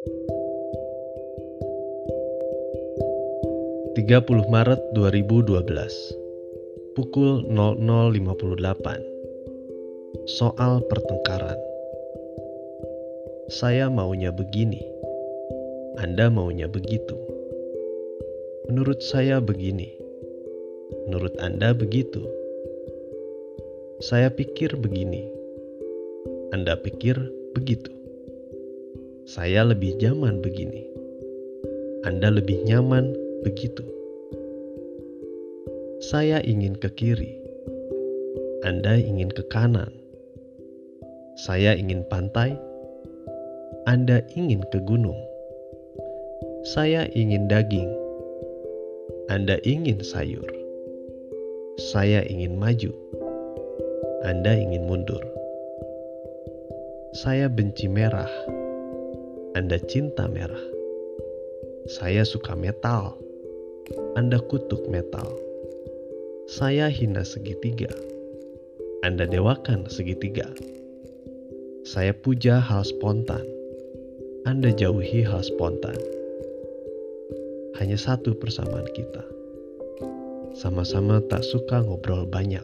30 Maret 2012 Pukul 00.58 Soal pertengkaran. Saya maunya begini Anda maunya begitu. Menurut saya begini Menurut Anda begitu. Saya pikir begini Anda pikir begitu Saya lebih nyaman begini Anda lebih nyaman begitu. Saya ingin ke kiri, Anda ingin ke kanan. Saya ingin pantai, Anda ingin ke gunung. Saya ingin daging, Anda ingin sayur. Saya ingin maju, Anda ingin mundur. Saya benci merah, Anda cinta merah. Saya suka metal. Anda kutuk metal. Saya hina segitiga. Anda dewakan segitiga. Saya puja hal spontan. Anda jauhi hal spontan. Hanya satu persamaan kita. Sama-sama tak suka ngobrol banyak.